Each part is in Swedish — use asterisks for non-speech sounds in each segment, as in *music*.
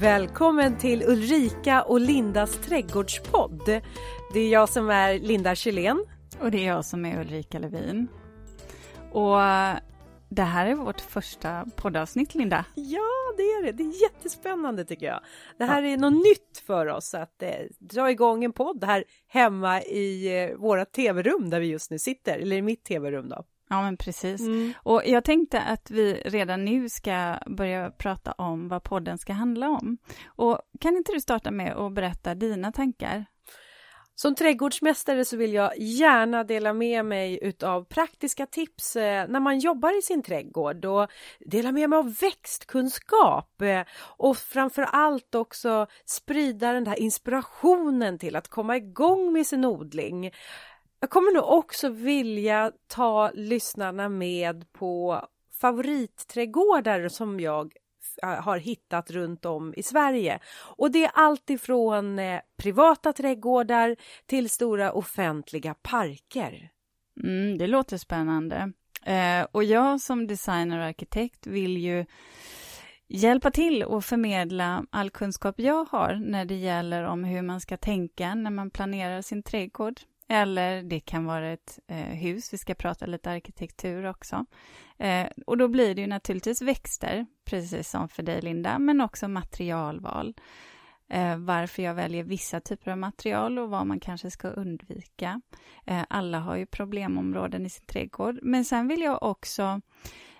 Välkommen till Ulrika och Lindas trädgårdspodd. Det är jag som är Linda Kjellén. Och det är jag som är Ulrika Levin. Och eh, det här är vårt första poddavsnitt, Linda. Ja, det är det. Det är jättespännande tycker jag. Det här ja. är något nytt för oss att eh, dra igång en podd här hemma i eh, våra tv-rum där vi just nu sitter, eller i mitt tv-rum då. Ja, men precis. Mm. Och jag tänkte att vi redan nu ska börja prata om vad podden ska handla om. Och kan inte du starta med att berätta dina tankar? Som trädgårdsmästare så vill jag gärna dela med mig utav praktiska tips eh, när man jobbar i sin trädgård och dela med mig av växtkunskap eh, och framför allt också sprida den här inspirationen till att komma igång med sin odling. Jag kommer nog också vilja ta lyssnarna med på favoritträdgårdar som jag eh, har hittat runt om i Sverige. Och det är allt ifrån eh, privata trädgårdar till stora offentliga parker. Mm, det låter spännande. Eh, och jag som designer och arkitekt vill ju hjälpa till och förmedla all kunskap jag har när det gäller om hur man ska tänka när man planerar sin trädgård. Eller det kan vara ett eh, hus, vi ska prata lite arkitektur också. Eh, och då blir det ju naturligtvis växter, precis som för dig Linda, men också materialval. Eh, varför jag väljer vissa typer av material och vad man kanske ska undvika. Eh, alla har ju problemområden i sin trädgård, men sen vill jag också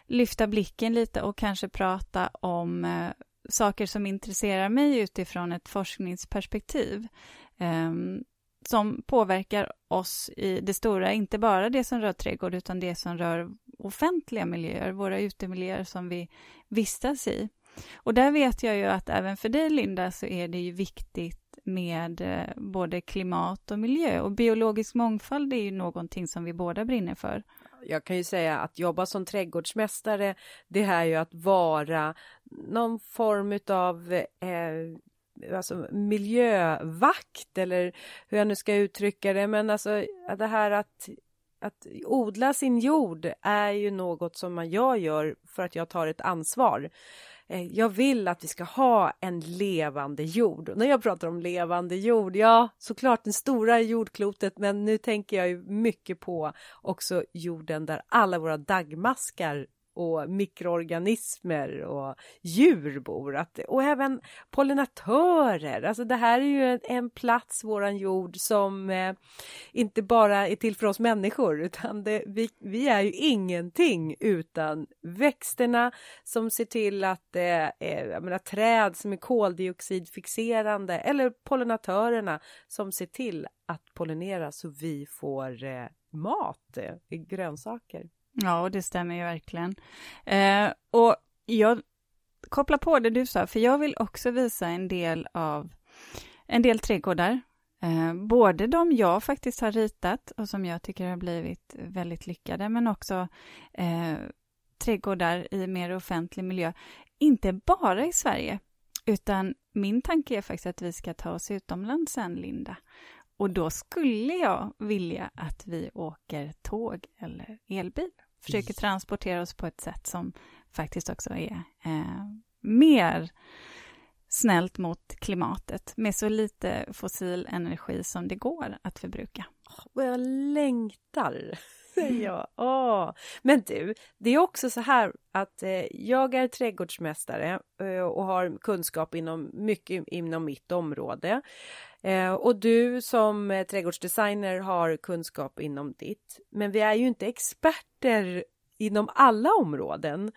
lyfta blicken lite och kanske prata om eh, saker som intresserar mig utifrån ett forskningsperspektiv. Um, som påverkar oss i det stora, inte bara det som rör trädgård utan det som rör offentliga miljöer, våra utemiljöer som vi vistas i. Och där vet jag ju att även för dig Linda så är det ju viktigt med eh, både klimat och miljö och biologisk mångfald är ju någonting som vi båda brinner för. Jag kan ju säga att jobba som trädgårdsmästare det är ju att vara någon form av eh, alltså miljövakt eller hur jag nu ska uttrycka det. Men alltså det här att, att odla sin jord är ju något som jag gör för att jag tar ett ansvar. Eh, jag vill att vi ska ha en levande jord. Och när jag pratar om levande jord, ja såklart den stora jordklotet men nu tänker jag ju mycket på också jorden där alla våra dagmaskar och mikroorganismer och djur bor. Att, och även pollinatörer. Alltså det här är ju en, en plats, våran jord, som eh, inte bara är till för oss människor utan det, vi, vi är ju ingenting utan växterna som ser till att det eh, jag menar, träd som är koldioxidfixerande eller pollinatörerna som ser till att pollinera så vi får eh, mat, eh, grönsaker. Ja, det stämmer ju verkligen. Eh, och jag kopplar på det du sa, för jag vill också visa en del av en del trädgårdar. Eh, både de jag faktiskt har ritat och som jag tycker har blivit väldigt lyckade, men också eh, trädgårdar i mer offentlig miljö. Inte bara i Sverige, utan min tanke är faktiskt att vi ska ta oss utomlands sen, Linda. Och då skulle jag vilja att vi åker tåg eller elbil försöker transportera oss på ett sätt som faktiskt också är eh, mer snällt mot klimatet med så lite fossil energi som det går att förbruka. Och jag längtar, *laughs* säger jag. Oh. Men du, det är också så här att eh, jag är trädgårdsmästare eh, och har kunskap inom mycket inom mitt område. Eh, och du som eh, trädgårdsdesigner har kunskap inom ditt. Men vi är ju inte experter inom alla områden.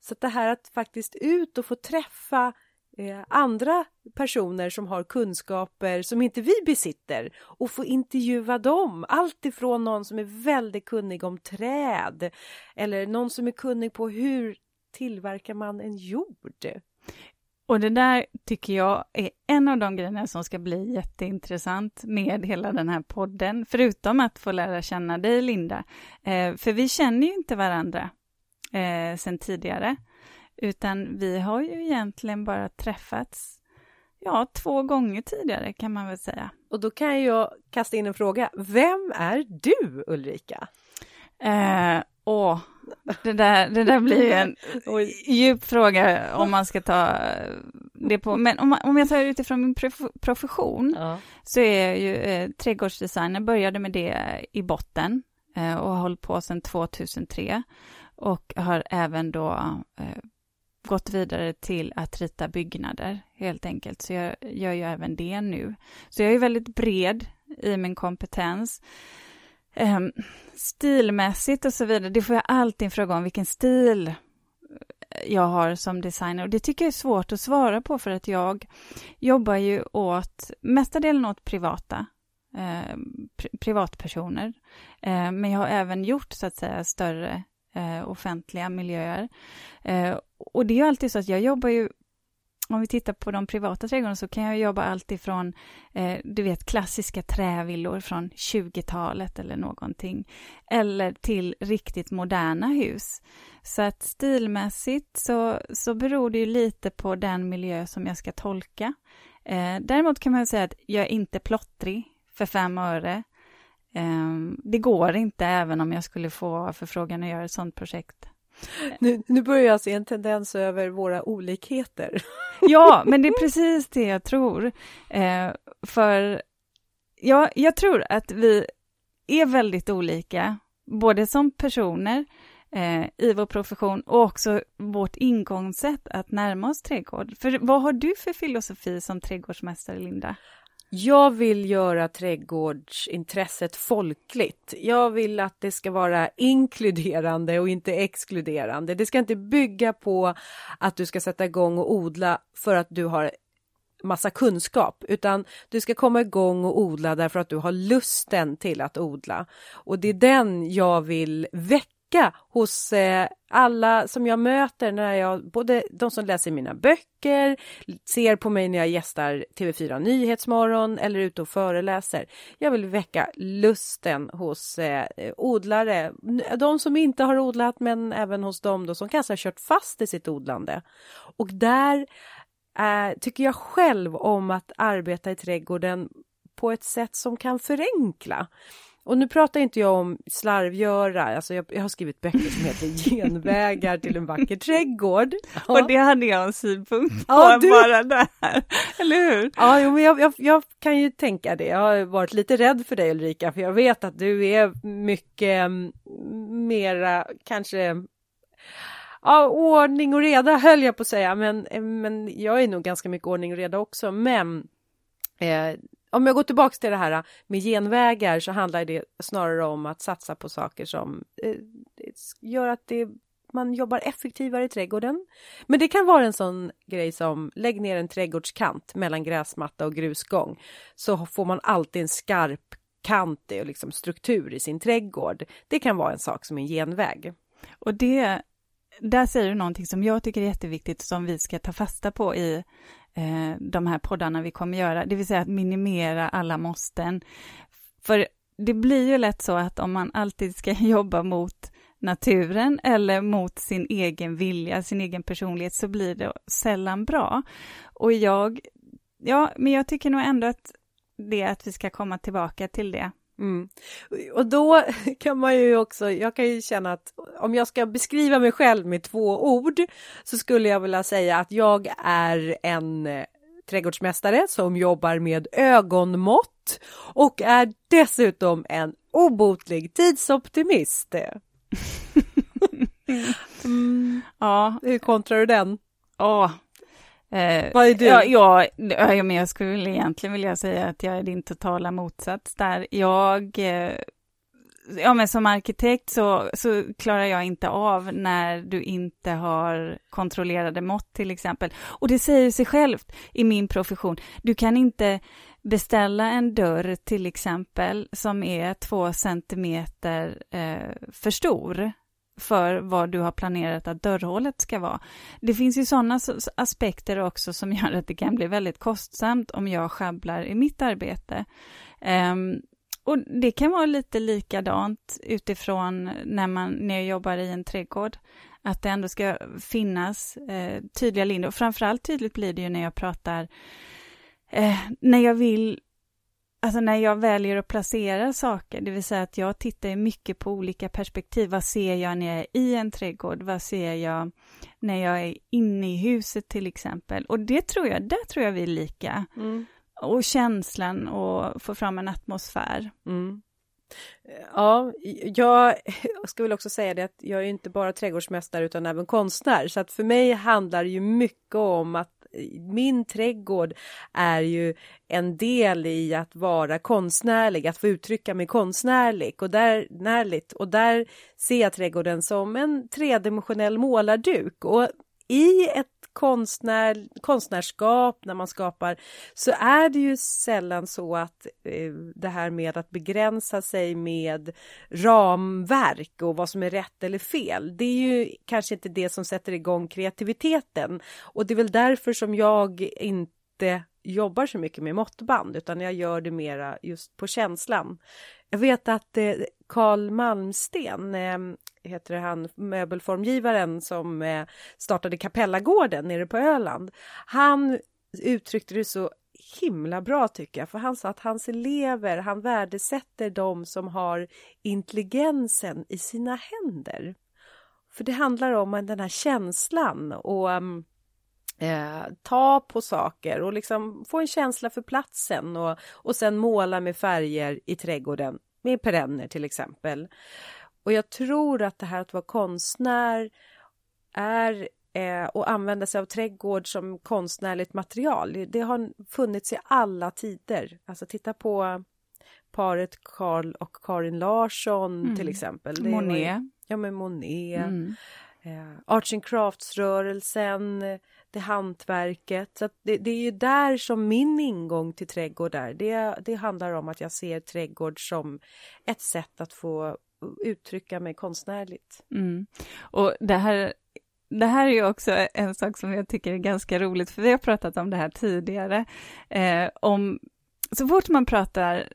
Så det här att faktiskt ut och få träffa eh, andra personer som har kunskaper som inte vi besitter och få intervjua dem. Allt ifrån någon som är väldigt kunnig om träd eller någon som är kunnig på hur tillverkar man en jord. Och det där tycker jag är en av de grejerna som ska bli jätteintressant med hela den här podden, förutom att få lära känna dig, Linda. Eh, för vi känner ju inte varandra eh, sen tidigare, utan vi har ju egentligen bara träffats Ja, två gånger tidigare kan man väl säga. Och då kan jag kasta in en fråga. Vem är du, Ulrika? Eh, åh, det där, det där blir ju en *laughs* djup fråga om man ska ta *laughs* det på. Men om, om jag tar utifrån min profession ja. så är jag ju eh, trädgårdsdesigner, började med det i botten eh, och har hållit på sedan 2003 och har även då eh, gått vidare till att rita byggnader helt enkelt. Så jag gör ju även det nu. Så jag är väldigt bred i min kompetens. Ehm, stilmässigt och så vidare, det får jag alltid fråga om vilken stil eh, jag har som designer och det tycker jag är svårt att svara på för att jag jobbar ju åt, mestadels åt privata eh, privatpersoner. Eh, men jag har även gjort så att säga större eh, offentliga miljöer. Eh, och det är ju alltid så att jag jobbar ju om vi tittar på de privata trädgårdarna så kan jag jobba allt ifrån, eh, du vet, klassiska trävillor från 20-talet eller någonting, eller till riktigt moderna hus. Så att stilmässigt så, så beror det ju lite på den miljö som jag ska tolka. Eh, däremot kan man säga att jag är inte plottrig för fem öre. Eh, det går inte även om jag skulle få förfrågan att göra ett sådant projekt. Nu, nu börjar jag se en tendens över våra olikheter. Ja, men det är precis det jag tror. Eh, för ja, jag tror att vi är väldigt olika, både som personer eh, i vår profession och också vårt ingångssätt att närma oss trädgård. För vad har du för filosofi som trädgårdsmästare, Linda? Jag vill göra trädgårdsintresset folkligt. Jag vill att det ska vara inkluderande och inte exkluderande. Det ska inte bygga på att du ska sätta igång och odla för att du har massa kunskap, utan du ska komma igång och odla därför att du har lusten till att odla. Och det är den jag vill väcka lycka hos eh, alla som jag möter när jag, både de som läser mina böcker, ser på mig när jag gästar TV4 Nyhetsmorgon eller ute och föreläser. Jag vill väcka lusten hos eh, odlare, de som inte har odlat men även hos dem då som kanske har kört fast i sitt odlande. Och där eh, tycker jag själv om att arbeta i trädgården på ett sätt som kan förenkla. Och nu pratar inte jag om slarvgöra, alltså jag, jag har skrivit böcker som heter *laughs* Genvägar till en vacker trädgård. Ja. Och det hade jag en synpunkt på ja, du... bara där, *laughs* eller hur? Ja, jo, men jag, jag, jag, kan ju tänka det. Jag har varit lite rädd för dig Ulrika, för jag vet att du är mycket mm, mera kanske Ja, ordning och reda höll jag på att säga, men, men jag är nog ganska mycket ordning och reda också. Men eh, om jag går tillbaks till det här äh, med genvägar så handlar det snarare om att satsa på saker som eh, gör att det, man jobbar effektivare i trädgården. Men det kan vara en sån grej som lägg ner en trädgårdskant mellan gräsmatta och grusgång så får man alltid en skarp kant och liksom struktur i sin trädgård. Det kan vara en sak som en genväg. Och det, där säger du någonting som jag tycker är jätteviktigt som vi ska ta fasta på i eh, de här poddarna vi kommer göra, det vill säga att minimera alla måsten. För det blir ju lätt så att om man alltid ska *laughs* jobba mot naturen eller mot sin egen vilja, sin egen personlighet, så blir det sällan bra. Och jag, ja, men jag tycker nog ändå att det att vi ska komma tillbaka till det. Mm. Och då *laughs* kan man ju också, jag kan ju känna att om jag ska beskriva mig själv med två ord så skulle jag vilja säga att jag är en eh, trädgårdsmästare som jobbar med ögonmått och är dessutom en obotlig tidsoptimist. *laughs* Mm. Ja. Hur kontrar du den? Ja, Eh, Vad är du? Ja, ja, ja, men jag skulle egentligen vilja säga att jag är din totala motsats där. Jag, eh, ja men som arkitekt så, så klarar jag inte av när du inte har kontrollerade mått till exempel. Och det säger sig självt i min profession. Du kan inte beställa en dörr till exempel som är två centimeter eh, för stor för vad du har planerat att dörrhålet ska vara. Det finns ju sådana aspekter också som *laughs* gör att det kan bli väldigt kostsamt om jag sjabblar i mitt arbete. Um, och det kan vara lite likadant utifrån när, man, när jag jobbar i en trädgård, att det ändå ska finnas eh, tydliga linjer. Och framförallt tydligt blir det ju när jag pratar, eh, när jag vill alltså när jag väljer att placera saker, det vill säga att jag tittar mycket på olika perspektiv. Vad ser jag när jag är i en trädgård? Vad ser jag när jag är inne i huset till exempel? Och det tror jag, där tror jag vi är lika. Mm. Och känslan och få fram en atmosfär. Mm. Ja, jag ska väl också säga det att jag är inte bara trädgårdsmästare utan även konstnär så att för mig handlar det ju mycket om att min trädgård är ju en del i att vara konstnärlig, att få uttrycka mig konstnärligt och där, närligt. Och där ser jag trädgården som en tredimensionell målarduk och i ett konstnär, konstnärskap, när man skapar, så är det ju sällan så att eh, det här med att begränsa sig med ramverk och vad som är rätt eller fel. Det är ju kanske inte det som sätter igång kreativiteten och det är väl därför som jag inte jobbar så mycket med måttband utan jag gör det mera just på känslan. Jag vet att eh, Carl Malmsten, eh, heter han, möbelformgivaren som eh, startade Kapellagården nere på Öland. Han uttryckte det så himla bra tycker jag, för han sa att hans elever, han värdesätter de som har intelligensen i sina händer. För det handlar om den här känslan och um, eh, ta på saker och liksom få en känsla för platsen och, och sen måla med färger i trädgården med perenner till exempel. Och jag tror att det här att vara konstnär är eh, och använda sig av trädgård som konstnärligt material. Det har funnits i alla tider. Alltså titta på paret Karl och Karin Larsson mm. till exempel. Det Monet. Var, ja, men Monet. Mm. Eh, Arts and Crafts-rörelsen, det hantverket. Så det, det, är ju där som min ingång till trädgård är. Det, det handlar om att jag ser trädgård som ett sätt att få uttrycka mig konstnärligt. Mm. Och det här, det här är ju också en sak som jag tycker är ganska roligt, för vi har pratat om det här tidigare. Eh, om, så fort man pratar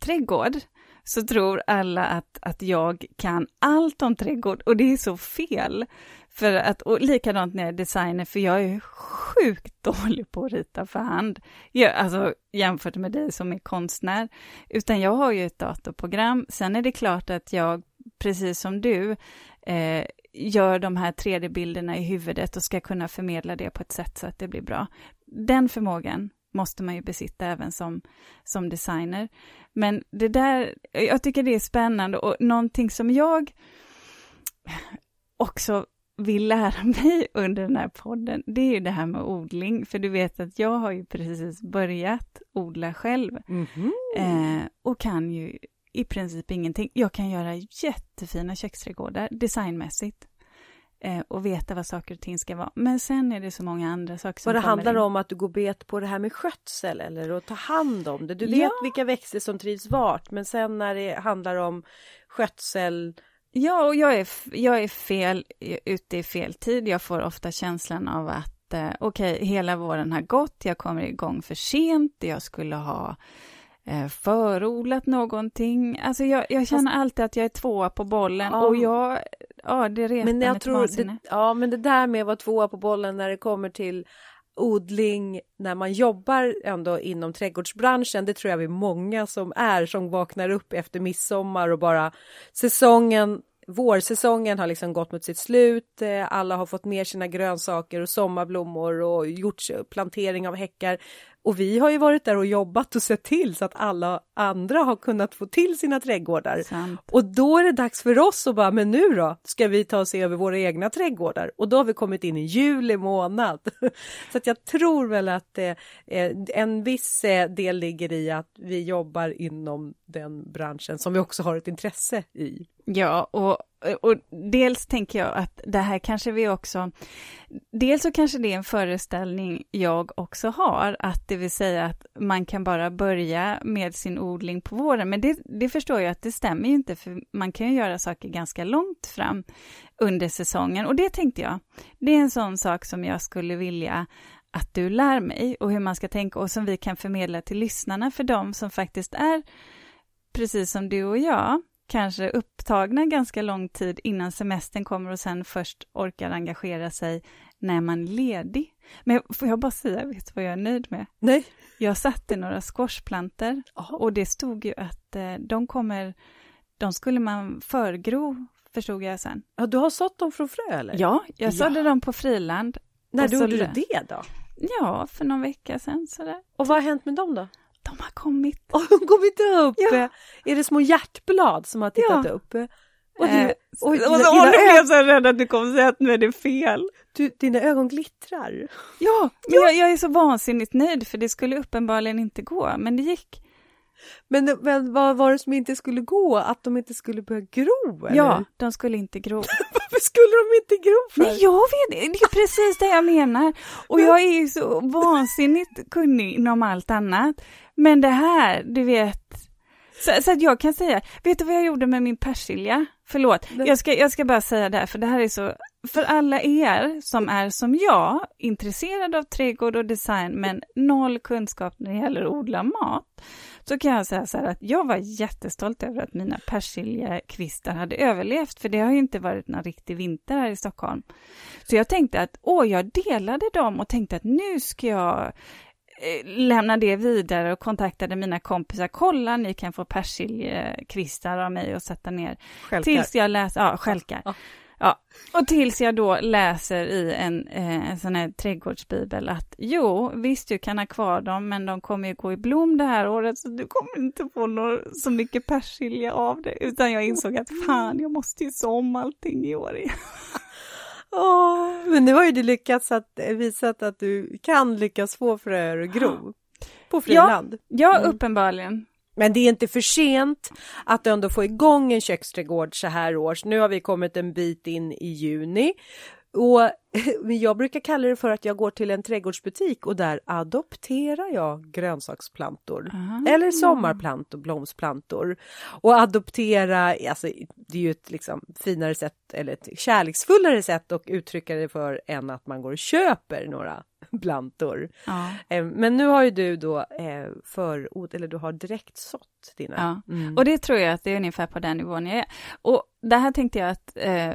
trädgård, så tror alla att, att jag kan allt om trädgård och det är så fel. För att, och likadant när jag är designer, för jag är sjukt *laughs* dålig på att rita för hand. Jag, alltså jämfört med dig som är konstnär. Utan jag har ju ett datorprogram. Sen är det klart att jag, precis som du, eh, gör de här 3D-bilderna i huvudet och ska kunna förmedla det på ett sätt så att det blir bra. Den förmågan måste man ju besitta även som, som designer. Men det där, jag tycker det är spännande och någonting som jag också vill lära *laughs* mig under den här podden, det är ju det här med odling, för du vet att jag har ju precis börjat odla själv mm -hmm. eh, och kan ju i princip ingenting. Jag kan göra jättefina köksträdgårdar designmässigt eh, och veta vad saker och ting ska vara. Men sen är det så många andra saker som Vad det handlar in. om att du går bet på det här med skötsel eller att ta hand om det. Du vet ja. vilka växter som trivs vart, men sen när det handlar om skötsel Ja, och jag är, jag är fel, ute i fel tid. Jag får ofta känslan av att eh, okej, okay, hela våren har gått, jag kommer igång för sent, jag skulle ha eh, förodlat någonting. Alltså jag, jag känner Fast, alltid att jag är tvåa på bollen. Ja, och jag, ja det retar men jag tror det, Ja, men det där med att vara tvåa på bollen när det kommer till odling när man jobbar ändå inom trädgårdsbranschen. Det tror jag vi är många som är som vaknar upp efter midsommar och bara säsongen Vårsäsongen har liksom gått mot sitt slut. Eh, alla har fått ner sina grönsaker och sommarblommor och gjort eh, plantering av häckar. Och vi har ju varit där och jobbat och sett till så att alla andra har kunnat få till sina trädgårdar. Sant. Och då är det dags för oss att bara, men nu då ska vi ta oss över våra egna trädgårdar. Och då har vi kommit in i juli månad. *laughs* så att jag tror väl att eh, en viss eh, del ligger i att vi jobbar inom den branschen som vi också har ett intresse i. Ja, och och dels tänker jag att det här kanske vi också, dels så kanske det är en föreställning jag också har, att det vill säga att man kan bara börja med sin odling på våren, men det, det förstår jag att det stämmer ju inte, för man kan ju göra saker ganska långt fram under säsongen, och det tänkte jag, det är en sån sak som jag skulle vilja att du lär mig och hur man ska tänka och som vi kan förmedla till lyssnarna för de som faktiskt är precis som du och jag, kanske upptagna ganska lång tid innan semestern kommer och sen först orkar engagera sig när man är ledig. Men får jag bara säga, vet du vad jag är nöjd med? Nej. Jag satte några squashplanter och det stod ju att eh, de kommer, de skulle man förgro, förstod jag sen. Ja, du har sått dem från frö eller? Ja, jag sådde dem på friland. När gjorde du det då? Ja, för någon vecka sedan sådär. Och vad har hänt med dem då? De har kommit. *laughs* Har de kommit upp? Ja. Är det små hjärtblad som har tittat Ja. upp? Och, Eh, du, och nu blev jag så rädd att du kommer säga att nu är det fel. du, dina ögon glittrar. Ja, men Jag, jag är så vansinnigt nöjd för det skulle uppenbarligen inte gå, men det gick. Men, men vad var det som inte skulle gå? Att de inte skulle börja gro? Eller? Ja, de skulle inte gro. *laughs* Varför skulle de inte gro för? Nej, jag vet det är precis det jag menar. Och jag är ju så vansinnigt kunnig inom allt annat. Men det här, du vet. Så, så att jag kan säga, vet du vad jag gjorde med min persilja? Förlåt, jag ska, jag ska bara säga det här, för det här är så, för alla er som är som jag, intresserade av trädgård och design, men noll kunskap när det gäller att odla mat, så kan jag säga så här att jag var jättestolt över att mina persiljakvistar hade överlevt, för det har ju inte varit någon riktig vinter här i Stockholm. Så jag tänkte att, åh, jag delade dem och tänkte att nu ska jag eh, lämna det vidare och kontaktade mina kompisar. Kolla, ni kan få persiljakvistar av mig och sätta ner. Självklart. Tills jag läser, ja, skälkar. Ja. Ja. och tills jag då läser i en, eh, en sån här trädgårdsbibel att jo, visst du kan ha kvar dem, men de kommer ju gå i blom det här året, så du kommer inte få nå så mycket persilja av det. Utan jag insåg att fan, jag måste ju så om allting i år igen. *laughs* Åh, men nu har ju du lyckats att eh, visat att du kan lyckas få fröer att gro på friland. Ja, Mm. uppenbarligen. Men det är inte för sent att ändå få igång en köksträdgård så här års. Nu har vi kommit en bit in i juni. Och *laughs* men jag brukar kalla det för att jag går till en trädgårdsbutik och där adopterar jag grönsaksplantor. Ah. Eller sommarplantor, blomsplantor. Och adoptera, alltså det är ju ett liksom finare sätt eller ett kärleksfullare sätt att uttrycka det för än att man går och köper några *laughs* plantor. Ja. Eh, Men nu har ju du då eh, förod, eller du har direkt sått dina. Ja. Mm. Och det tror jag att det är ungefär på den nivån jag är. Och det här tänkte jag att eh,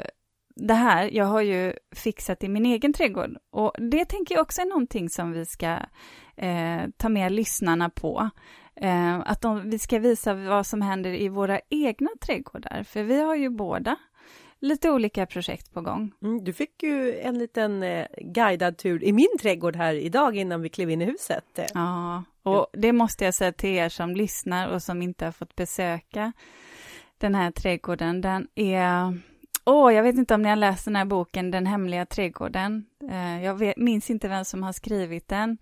det här, jag har ju fixat i min egen trädgård. Och det tänker jag också är någonting som vi ska eh, ta med lyssnarna på. Eh, att de, vi ska visa vad som händer i våra egna trädgårdar. För vi har ju båda lite olika projekt på gång. Mm, du fick ju en liten eh, guidad tur i min trädgård här idag innan vi klev in i huset. Eh, Ja, och det måste jag säga till er som lyssnar och som inte har fått besöka den här trädgården. Den är... Åh, jag vet inte om ni har läst den här boken Den hemliga trädgården. Eh, jag vet, minns inte vem som har skrivit den.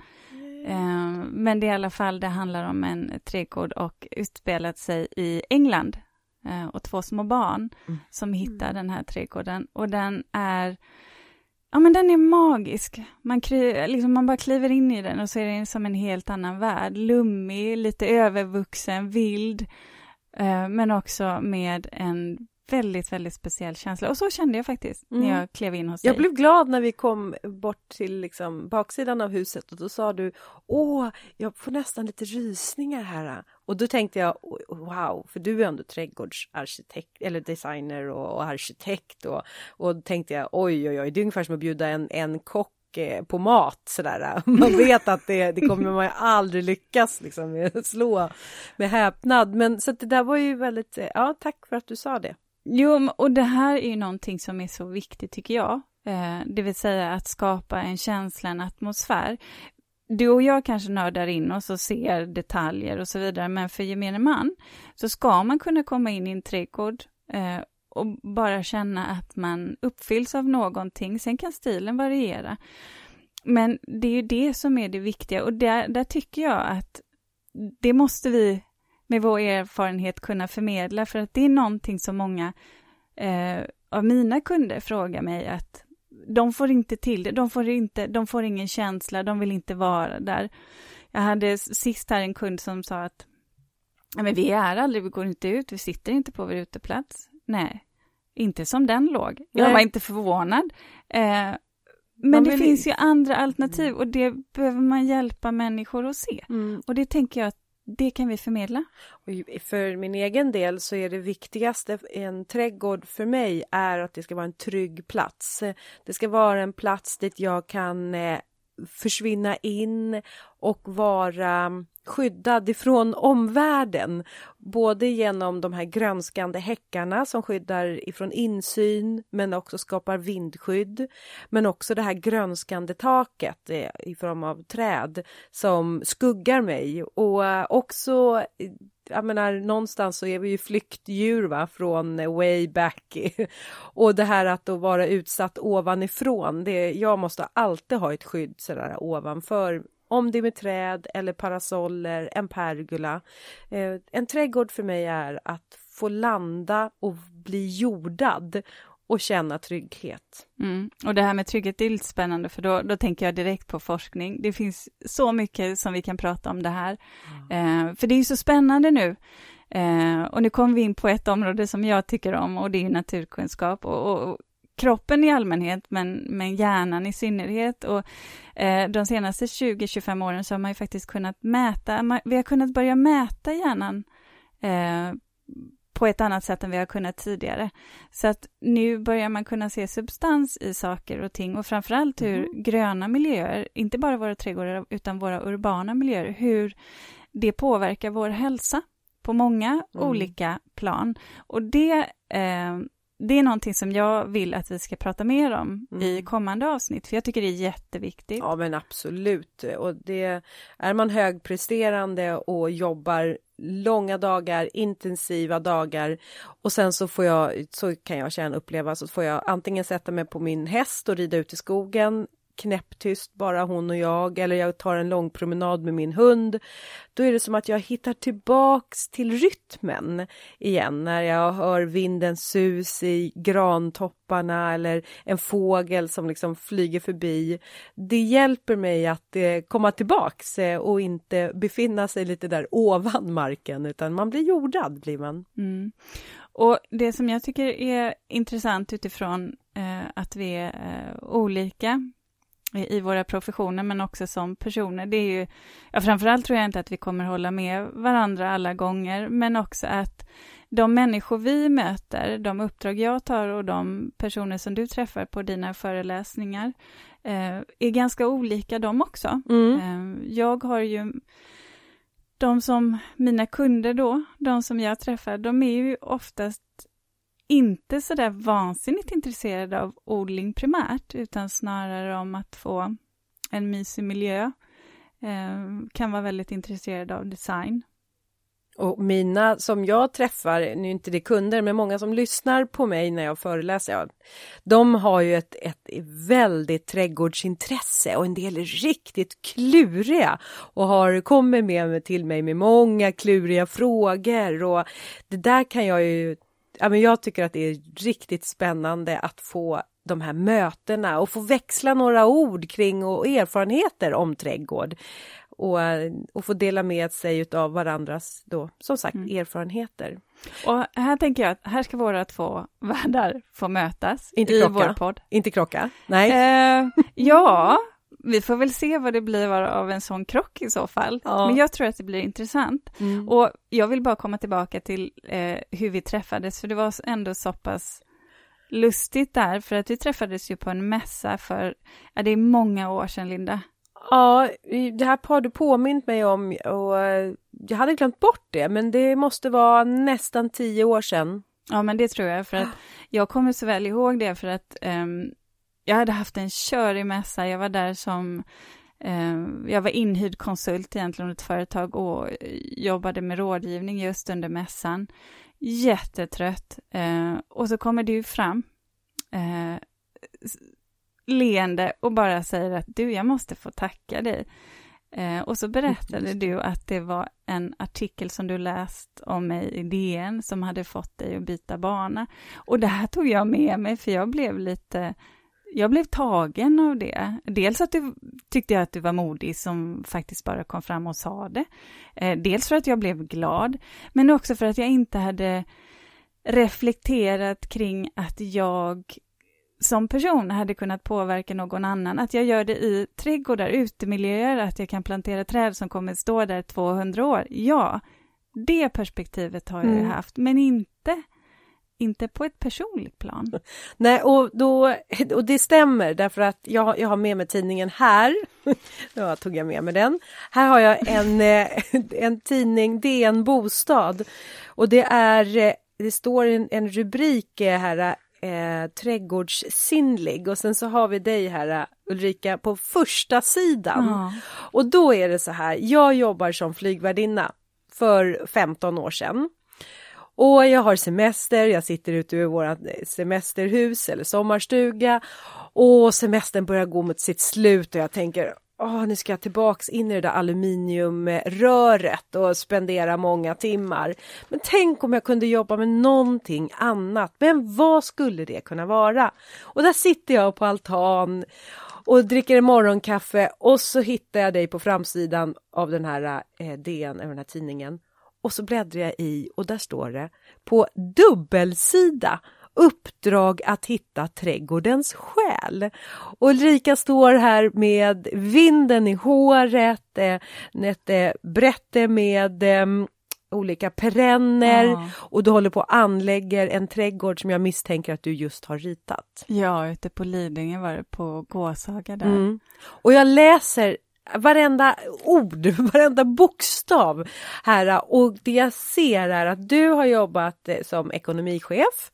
Eh, men det är i alla fall, det handlar om en trädgård och utspelat sig i England. Eh, och två små barn Mm. som hittar den här trädgården. Och den är Ja, men den är magisk. Man, kry, liksom, man bara kliver in i den och så är den som en helt annan värld. Lummig, lite övervuxen, vild, eh, men också med en väldigt, väldigt speciell känsla. Och så kände jag faktiskt Mm. när jag klev in hos Jag dig. blev glad när vi kom bort till liksom baksidan av huset och då sa du Åh, jag får nästan lite rysningar här. Och då tänkte jag wow, för du är ändå trädgårdsarkitekt eller designer och, och arkitekt och, och tänkte jag oj oj oj, det är ungefär som att bjuda en, en kock eh, på mat sådär. *laughs* Man vet att det, det kommer man aldrig lyckas liksom slå med häpnad. Men så det där var ju väldigt, eh, ja tack för att du sa det. Jo, och det här är ju någonting som är så viktigt tycker jag. Eh, det vill säga att skapa en känsla, en atmosfär. Du och jag kanske nördar in oss och ser detaljer och så vidare, men för gemene man så ska man kunna komma in i en trädgård eh, och bara känna att man uppfylls av någonting. Sen kan stilen variera. Men det är ju det som är det viktiga och där, där tycker jag att det måste vi med vår erfarenhet kunna förmedla för att det är någonting som många eh, av mina kunder frågar mig att de får inte till det, de får, inte, de får ingen känsla, de vill inte vara där. Jag hade sist här en kund som sa att "Ja, men vi är aldrig, vi går inte ut, vi sitter inte på vår uteplats. Nej, inte som den låg. Jag Nej. var inte förvånad. Eh, men det finns ju andra alternativ och det behöver man hjälpa människor att se. Mm. Och det tänker jag att det kan vi förmedla. Och för min egen del så är det viktigaste i en trädgård för mig är att det ska vara en trygg plats. Det ska vara en plats dit jag kan eh, försvinna in och vara skyddad ifrån omvärlden. Både genom de här grönskande häckarna som skyddar ifrån insyn men också skapar vindskydd. Men också det här grönskande taket eh, i form av träd som skuggar mig och eh, också jag menar någonstans så är vi ju flyktdjur va från way back *laughs* och det här att då vara utsatt ovanifrån det jag måste alltid ha ett skydd sådär ovanför om det är med träd eller parasoller, en pergola. Eh, en trädgård för mig är att få landa och bli jordad och känna trygghet. Mm. Och det här med trygghet är lite spännande för då, då tänker jag direkt på forskning. Det finns så mycket som vi kan prata om det här. Mm. Eh, för det är så spännande nu. Eh, och nu kommer vi in på ett område som jag tycker om och det är naturkunskap. Och, och, kroppen i allmänhet, men, men hjärnan i synnerhet. Och, eh, de senaste 20-25 åren så har man ju faktiskt kunnat mäta, man, vi har kunnat börja mäta hjärnan eh, på ett annat sätt än vi har kunnat tidigare. Så att nu börjar man kunna se substans i saker och ting och framförallt hur mm. gröna miljöer, inte bara våra trädgårdar utan våra urbana miljöer, hur det påverkar vår hälsa på många mm. olika plan. Och det eh, det är någonting som jag vill att vi ska prata mer om mm. i kommande avsnitt, för jag tycker det är jätteviktigt. Ja, men absolut. Och det är man högpresterande och jobbar långa dagar, intensiva dagar och sen så får jag, så kan jag känna uppleva, så får jag antingen sätta mig på min häst och rida ut i skogen knäpptyst, bara hon och jag, eller jag tar en lång promenad med min hund. Då är det som att jag hittar tillbaks till rytmen igen när jag hör vindens sus i grantopparna eller en fågel som liksom flyger förbi. Det hjälper mig att eh, komma tillbaks eh, och inte befinna sig lite där ovan marken utan man blir jordad blir man. Mm. Och det som jag tycker är intressant utifrån eh, att vi är eh, olika i våra professioner, men också som personer. Det är ju, ja, framförallt tror jag inte att vi kommer hålla med varandra alla gånger, men också att de människor vi möter, de uppdrag jag tar och de personer som du träffar på dina föreläsningar, eh, är ganska olika de också. Mm. Eh, jag har ju de som, mina kunder då, de som jag träffar, de är ju oftast inte så där vansinnigt intresserade av odling primärt, utan snarare om att få en mysig miljö. Eh, kan vara väldigt intresserad av design. Och mina som jag träffar, nu är inte det kunder, men många som lyssnar på mig när jag föreläser, ja, de har ju ett, ett väldigt trädgårdsintresse och en del är riktigt kluriga och har, kommer med till mig med många kluriga frågor och det där kan jag ju ja, men jag tycker att det är riktigt spännande att få de här mötena och få växla några ord kring och erfarenheter om trädgård. Och, och få dela med sig av varandras då, som sagt, mm. erfarenheter. Och här tänker jag att här ska våra två världar få mötas Inte i krocka. vår podd. Inte krocka? Nej. Eh, ja, vi får väl se vad det blir av en sån krock i så fall. Ja. Men jag tror att det blir intressant. Mm. Och jag vill bara komma tillbaka till eh, hur vi träffades, för det var ändå så pass lustigt där, för att vi träffades ju på en mässa för, ja det är många år sedan Linda. Ja, det här har du påmint mig om och eh, jag hade glömt bort det, men det måste vara nästan tio år sedan. Ja, men det tror jag, för att jag kommer så väl ihåg det, för att um, jag hade haft en körig mässa, jag var där som eh, jag var inhyrd konsult egentligen ett företag och jobbade med rådgivning just under mässan. Jättetrött. Eh, och så kommer du fram eh, leende och bara säger att du, jag måste få tacka dig. Och så berättade du att det var en artikel som du läst om mig i DN som hade fått dig att byta bana. Och det här tog jag med mig, för jag blev lite jag blev tagen av det. Dels att du tyckte jag att du var modig som faktiskt bara kom fram och sa det. Eh, dels för att jag blev glad, men också för att jag inte hade reflekterat kring att jag som person hade kunnat påverka någon annan. Att jag gör det i trädgårdar, utemiljöer, att jag kan plantera träd som kommer att stå där 200 år. Ja, det perspektivet har jag mm. haft, men inte inte på ett personligt plan. *laughs* Nej, och, då, och det stämmer därför att jag, jag har med mig tidningen här. *laughs* Ja, tog jag med mig den. Här har jag en, *laughs* eh, en tidning, DN Bostad. Och det är, eh, det står en, en rubrik eh, här, eh, trädgårdssinnlig och sen så har vi dig här Ulrika på första sidan. Mm. Och då är det så här, jag jobbar som flygvärdinna för 15 år sedan. Och jag har semester, jag sitter ute i vårt semesterhus eller sommarstuga och semestern börjar gå mot sitt slut och jag tänker Åh, nu ska jag tillbaks in i det där aluminiumröret och spendera många timmar. Men tänk om jag kunde jobba med någonting annat. Men vad skulle det kunna vara? Och där sitter jag på altan och dricker en morgonkaffe och så hittar jag dig på framsidan av den här eh, DN, den här tidningen. Och så bläddrar jag i och där står det på dubbelsida Uppdrag att hitta trädgårdens själ. Och Ulrika står här med vinden i håret, ett eh, brätte med eh, olika perenner ja. och du håller på och anlägger en trädgård som jag misstänker att du just har ritat. Ja, ute på Lidingö var det på Gåshaga där. Mm. Och jag läser varenda ord, *laughs* varenda bokstav här och det jag ser är att du har jobbat eh, som ekonomichef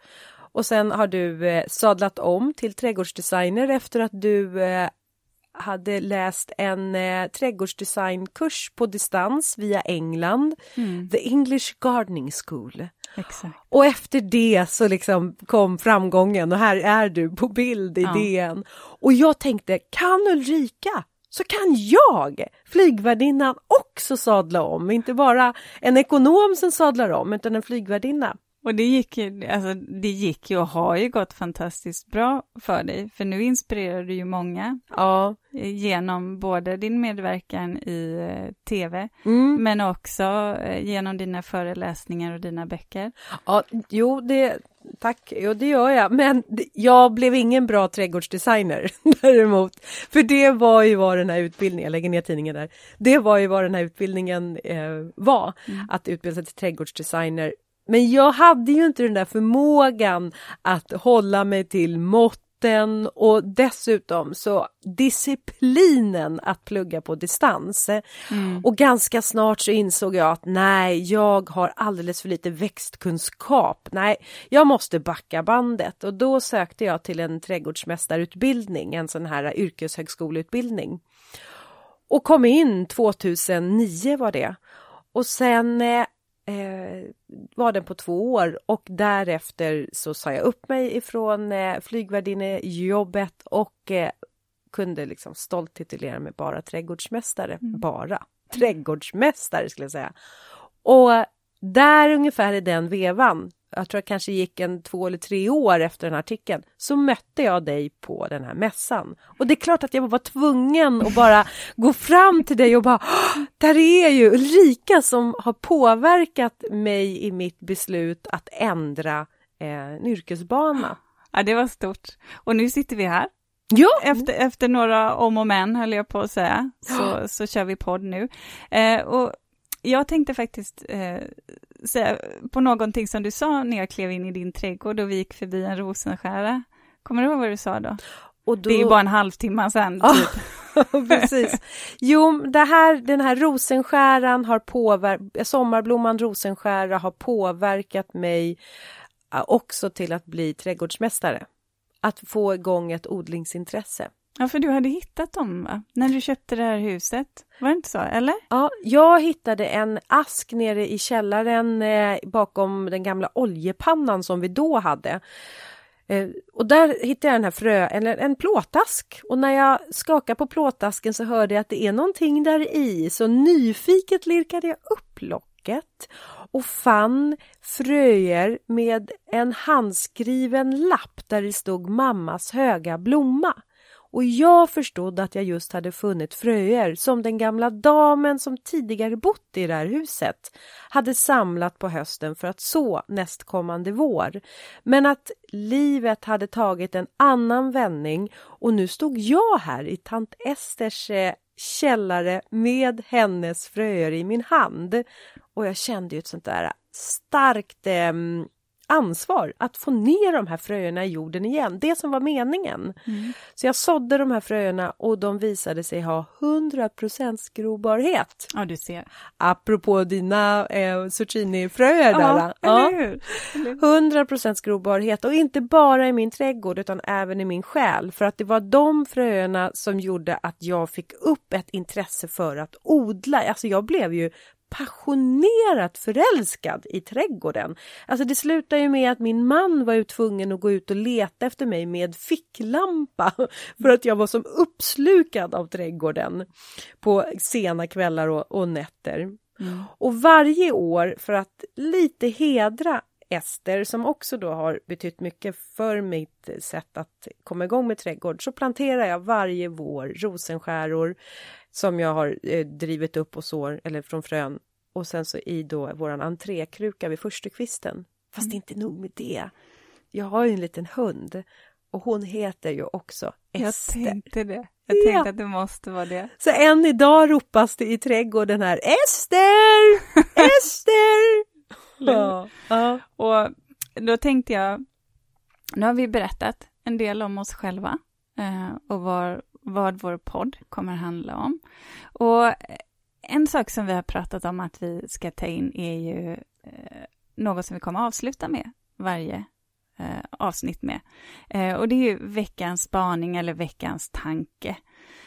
och sen har du eh, sadlat om till trädgårdsdesigner efter att du eh, hade läst en eh, trädgårdsdesignkurs på distans via England, mm. The English Gardening School. Exakt. Och efter det så liksom kom framgången och här är du på bild i ja. DN. Och jag tänkte, kan Ulrika så kan jag, flygvärdinnan, också sadla om. Inte bara en ekonom som sadlar om, utan en flygvärdinna. Och det gick ju, alltså det gick ju och har ju gått fantastiskt bra för dig, för nu inspirerar du ju många. Ja. Genom både din medverkan i eh, tv, mm. men också eh, genom dina föreläsningar och dina böcker. Ja, jo, det, tack, jo det gör jag, men jag blev ingen bra trädgårdsdesigner *laughs* däremot. För det var ju vad den här utbildningen, jag lägger ner tidningen där, det var ju vad den här utbildningen eh, var, mm. att utbilda sig till trädgårdsdesigner. Men jag hade ju inte den där förmågan att hålla mig till måtten och dessutom så disciplinen att plugga på distans. Mm. Och ganska snart så insåg jag att nej, jag har alldeles för lite växtkunskap. Nej, jag måste backa bandet och då sökte jag till en trädgårdsmästarutbildning, en sån här yrkeshögskoleutbildning. Och kom in 2009 var det. Och sen eh, eh, var den på två år och därefter så sa jag upp mig ifrån eh, flygvärdinnejobbet och eh, kunde liksom stolt titulera mig bara trädgårdsmästare. Mm. Bara trädgårdsmästare skulle jag säga. Och där ungefär i den vevan jag tror det kanske gick en två eller tre år efter den här artikeln, så mötte jag dig på den här mässan. Och det är klart att jag var tvungen att bara *laughs* gå fram till dig och bara, där är ju Ulrika som har påverkat mig i mitt beslut att ändra eh, en yrkesbana. Ja, det var stort. Och nu sitter vi här. Ja. Efter, efter några om och men, höll jag på att säga, så, så kör vi podd nu. Eh, och jag tänkte faktiskt eh, säga på någonting som du sa när jag klev in i din trädgård och vi gick förbi en rosenskära. Kommer du ihåg vad du sa då? då... Det är ju bara en halvtimme sedan. Typ. *laughs* Precis. Jo, det här, den här rosenskäran har påverkat, sommarblomman rosenskära har påverkat mig också till att bli trädgårdsmästare. Att få igång ett odlingsintresse. Ja, för du hade hittat dem, va? När du köpte det här huset. Var det inte så, eller? Ja, jag hittade en ask nere i källaren eh, bakom den gamla oljepannan som vi då hade. Eh, och där hittade jag den här frö, eller en plåtask. Och när jag skakade på plåtasken så hörde jag att det är någonting där i. Så nyfiket lirkade jag upp locket och fann fröer med en handskriven lapp där det stod mammas höga blomma och jag förstod att jag just hade funnit fröer som den gamla damen som tidigare bott i det här huset hade samlat på hösten för att så nästkommande vår. Men att livet hade tagit en annan vändning och nu stod jag här i tant Esters eh, källare med hennes fröer i min hand. Och jag kände ju ett sånt där starkt eh, ansvar att få ner de här fröerna i jorden igen, det som var meningen. Mm. Så jag sådde de här fröerna och de visade sig ha 100% grobarhet. Ja, du ser. Apropå dina eh, zucchinifröer ja, där. Ja, eller hur? 100% grobarhet och inte bara i min trädgård utan även i min själ för att det var de fröerna som gjorde att jag fick upp ett intresse för att odla. Alltså jag blev ju passionerat förälskad i trädgården. Alltså det slutade ju med att min man var ju tvungen att gå ut och leta efter mig med ficklampa *laughs* för att jag var som uppslukad av trädgården på sena kvällar och, och nätter. Mm. Och varje år för att lite hedra Ester som också då har betytt mycket för mitt sätt att komma igång med trädgård så planterar jag varje vår rosenskäror som jag har eh, drivit upp och sår eller från frön och sen så i då våran entrékruka vid förstukvisten. Fast mm. inte nog med det. Jag har ju en liten hund och hon heter ju också Ester. Jag tänkte det. Jag tänkte ja. att det måste vara det. Så än idag ropas det i trädgården här Ester! *laughs* Ester! Ja. ja. Och då tänkte jag, nu har vi berättat en del om oss själva eh, och var, vad vår podd kommer handla om. Och en sak som vi har pratat om att vi ska ta in är ju eh, något som vi kommer avsluta med varje eh, avsnitt med. Eh, och det är ju veckans spaning eller veckans tanke.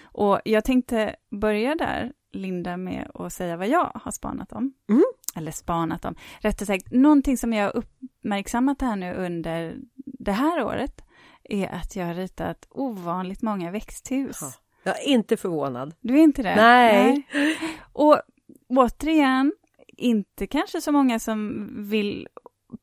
Och jag tänkte börja där, Linda, med att säga vad jag har spanat om. Mm. Eller spanat om. Rättare sagt, någonting som jag har uppmärksammat här nu under det här året är att jag har ritat ovanligt många växthus. Ha. Jag är inte förvånad. Du är inte det? Nej. Nej. Och återigen, inte kanske så många som vill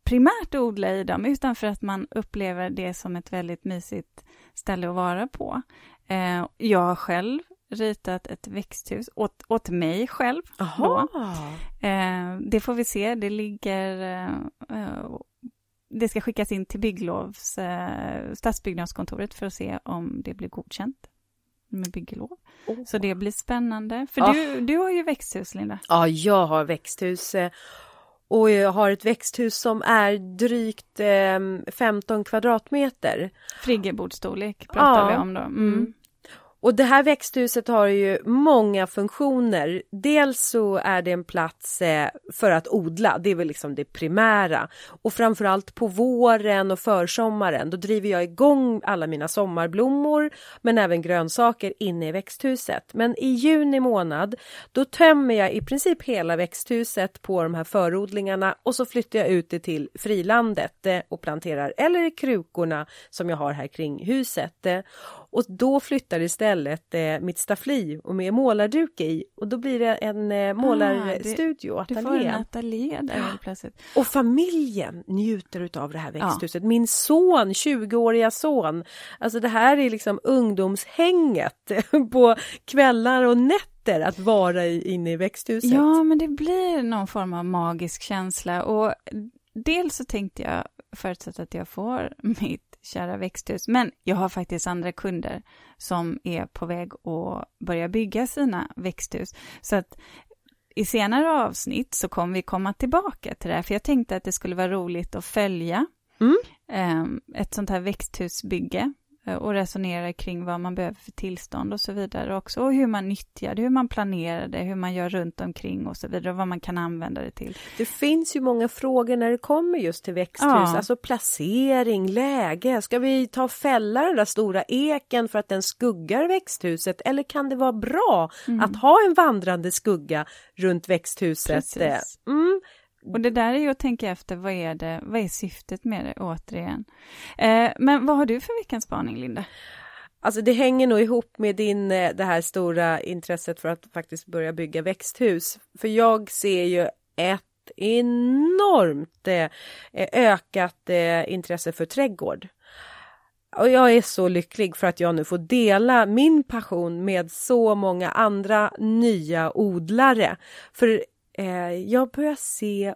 primärt odla i dem, utan för att man upplever det som ett väldigt mysigt ställe att vara på. Eh, jag har själv ritat ett växthus åt, åt mig själv. Aha. Eh, det får vi se, det ligger... Eh, det ska skickas in till bygglovs, stadsbyggnadskontoret för att se om det blir godkänt med byggelov. Oh. Så det blir spännande. För oh. du, du har ju växthus, Linda. Ja, jag har växthus. Eh, och jag har ett växthus som är drygt eh, 15 kvadratmeter. Friggebodsstorlek pratar ja. vi om då. Mm. Och det här växthuset har ju många funktioner. Dels så är det en plats eh, för att odla, det är väl liksom det primära. Och framförallt på våren och försommaren, då driver jag igång alla mina sommarblommor men även grönsaker inne i växthuset. Men i juni månad, då tömmer jag i princip hela växthuset på de här förodlingarna och så flyttar jag ut det till frilandet eh, och planterar, eller i krukorna som jag har här kring huset. Och då flyttar istället eh, mitt staffli och med målarduk i och då blir det en eh, målarstudio, ah, det, ateljé. Du får en ateljé där helt plötsligt. Och familjen njuter utav det här växthuset. Ja. Min son, 20-åriga son, alltså det här är liksom ungdomshänget *laughs* på kvällar och nätter att vara i, inne i växthuset. Ja, men det blir någon form av magisk känsla och dels så tänkte jag, förutsatt att jag får mitt kära växthus. Men jag har faktiskt andra kunder som är på väg att börja bygga sina växthus. Så att i senare avsnitt så kommer vi komma tillbaka till det här, för jag tänkte att det skulle vara roligt att följa mm. Ehm, ett sånt här växthusbygge och resonera kring vad man behöver för tillstånd och så vidare också. Och hur man nyttjar det, hur man planerar det, hur man gör runt omkring och så vidare, och vad man kan använda det till. Det finns ju många frågor när det kommer just till växthus, ja. alltså placering, läge. Ska vi ta och fälla den där stora eken för att den skuggar växthuset eller kan det vara bra mm. att ha en vandrande skugga runt växthuset? Precis. Mm. Och det där är ju att tänka efter, vad är, det, vad är syftet med det återigen? Eh, men vad har du för veckans spaning, Linda? Alltså det hänger nog ihop med din, eh, det här stora intresset för att faktiskt börja bygga växthus. För jag ser ju ett enormt eh, eh, ökat eh, intresse för trädgård. och jag är så lycklig för att jag nu får dela min passion med så många andra nya odlare. För Eh, jag börjar se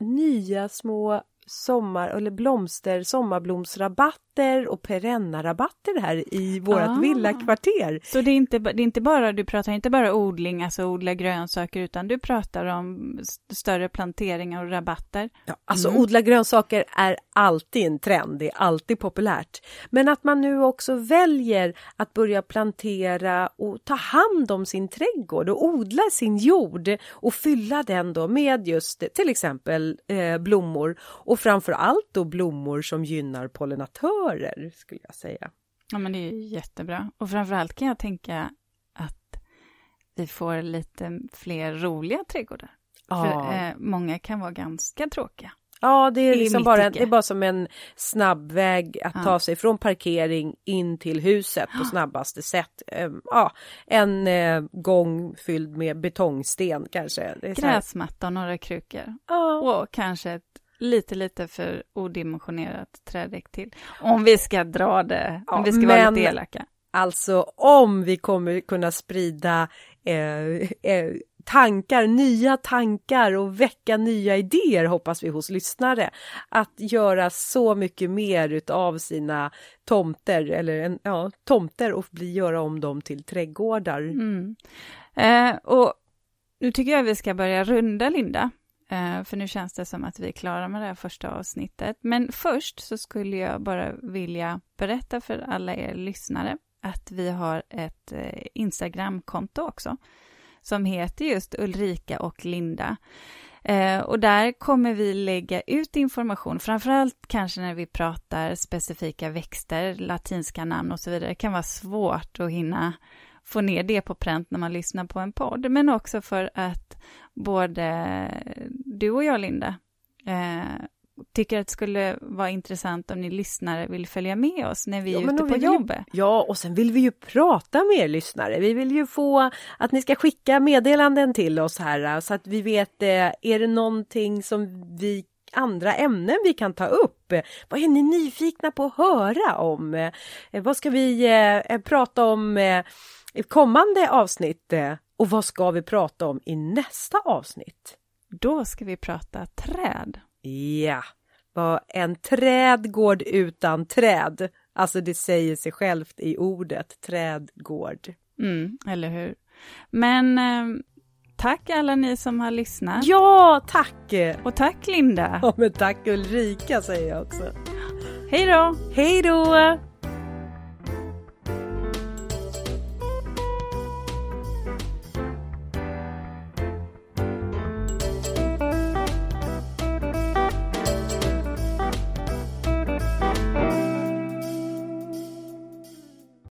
nya små sommar eller blomster, sommarblomsrabatter och perennarabatter här i vårt ah. villakvarter. Så det är, inte, det är inte bara, du pratar inte bara odling, alltså odla grönsaker, utan du pratar om större planteringar och rabatter? Ja, alltså mm. odla grönsaker är alltid en trend, det är alltid populärt. Men att man nu också väljer att börja plantera och ta hand om sin trädgård och odla sin jord och fylla den då med just till exempel eh, blommor och framför allt då blommor som gynnar pollinatörer skulle jag säga. Ja men det är jättebra och framför allt kan jag tänka att vi får lite fler roliga trädgårdar. Ja. För eh, många kan vara ganska tråkiga. Ja, det är, liksom bara, det är bara som en snabbväg att ja. ta sig från parkering in till huset på snabbaste sätt. Ehm, ja, en eh, gång fylld med betongsten kanske. Gräsmatta och några krukor. Ja. Och kanske ett lite, lite för odimensionerat trädäck till. Om vi ska dra det, om vi ska men, vara lite elaka. Alltså om vi kommer kunna sprida eh, eh, tankar, nya tankar och väcka nya idéer hoppas vi hos lyssnare. Att göra så mycket mer utav sina tomter eller en, ja, tomter och bli, göra om dem till trädgårdar. Mm. Eh, och nu tycker jag vi ska börja runda, Linda. Eh, för nu känns det som att vi är klara med det här första avsnittet. Men först så skulle jag bara vilja berätta för alla er lyssnare att vi har ett eh, Instagramkonto också som heter just Ulrika och Linda. Eh, och där kommer vi lägga ut information, framförallt kanske när vi pratar specifika växter, latinska namn och så vidare. Det kan vara svårt att hinna få ner det på pränt när man lyssnar på en podd, men också för att både du och jag, Linda, eh, tycker att det skulle vara intressant om ni lyssnare vill följa med oss när vi är ja, ute på jobbet. Ju, ja, och sen vill vi ju prata med er lyssnare. Vi vill ju få att ni ska skicka meddelanden till oss här så att vi vet, eh, är det någonting som vi andra ämnen vi kan ta upp? Vad är ni nyfikna på att höra om? Eh, vad ska vi eh, prata om i kommande avsnitt? Och vad ska vi prata om i nästa avsnitt? Då ska vi prata träd. Ja, vad en trädgård utan träd. Alltså det säger sig självt i ordet trädgård. Mm, eller hur. Men eh, tack alla ni som har lyssnat. Ja, tack! Och tack Linda. Ja, men tack Ulrika säger jag också. Hej då! Hej då!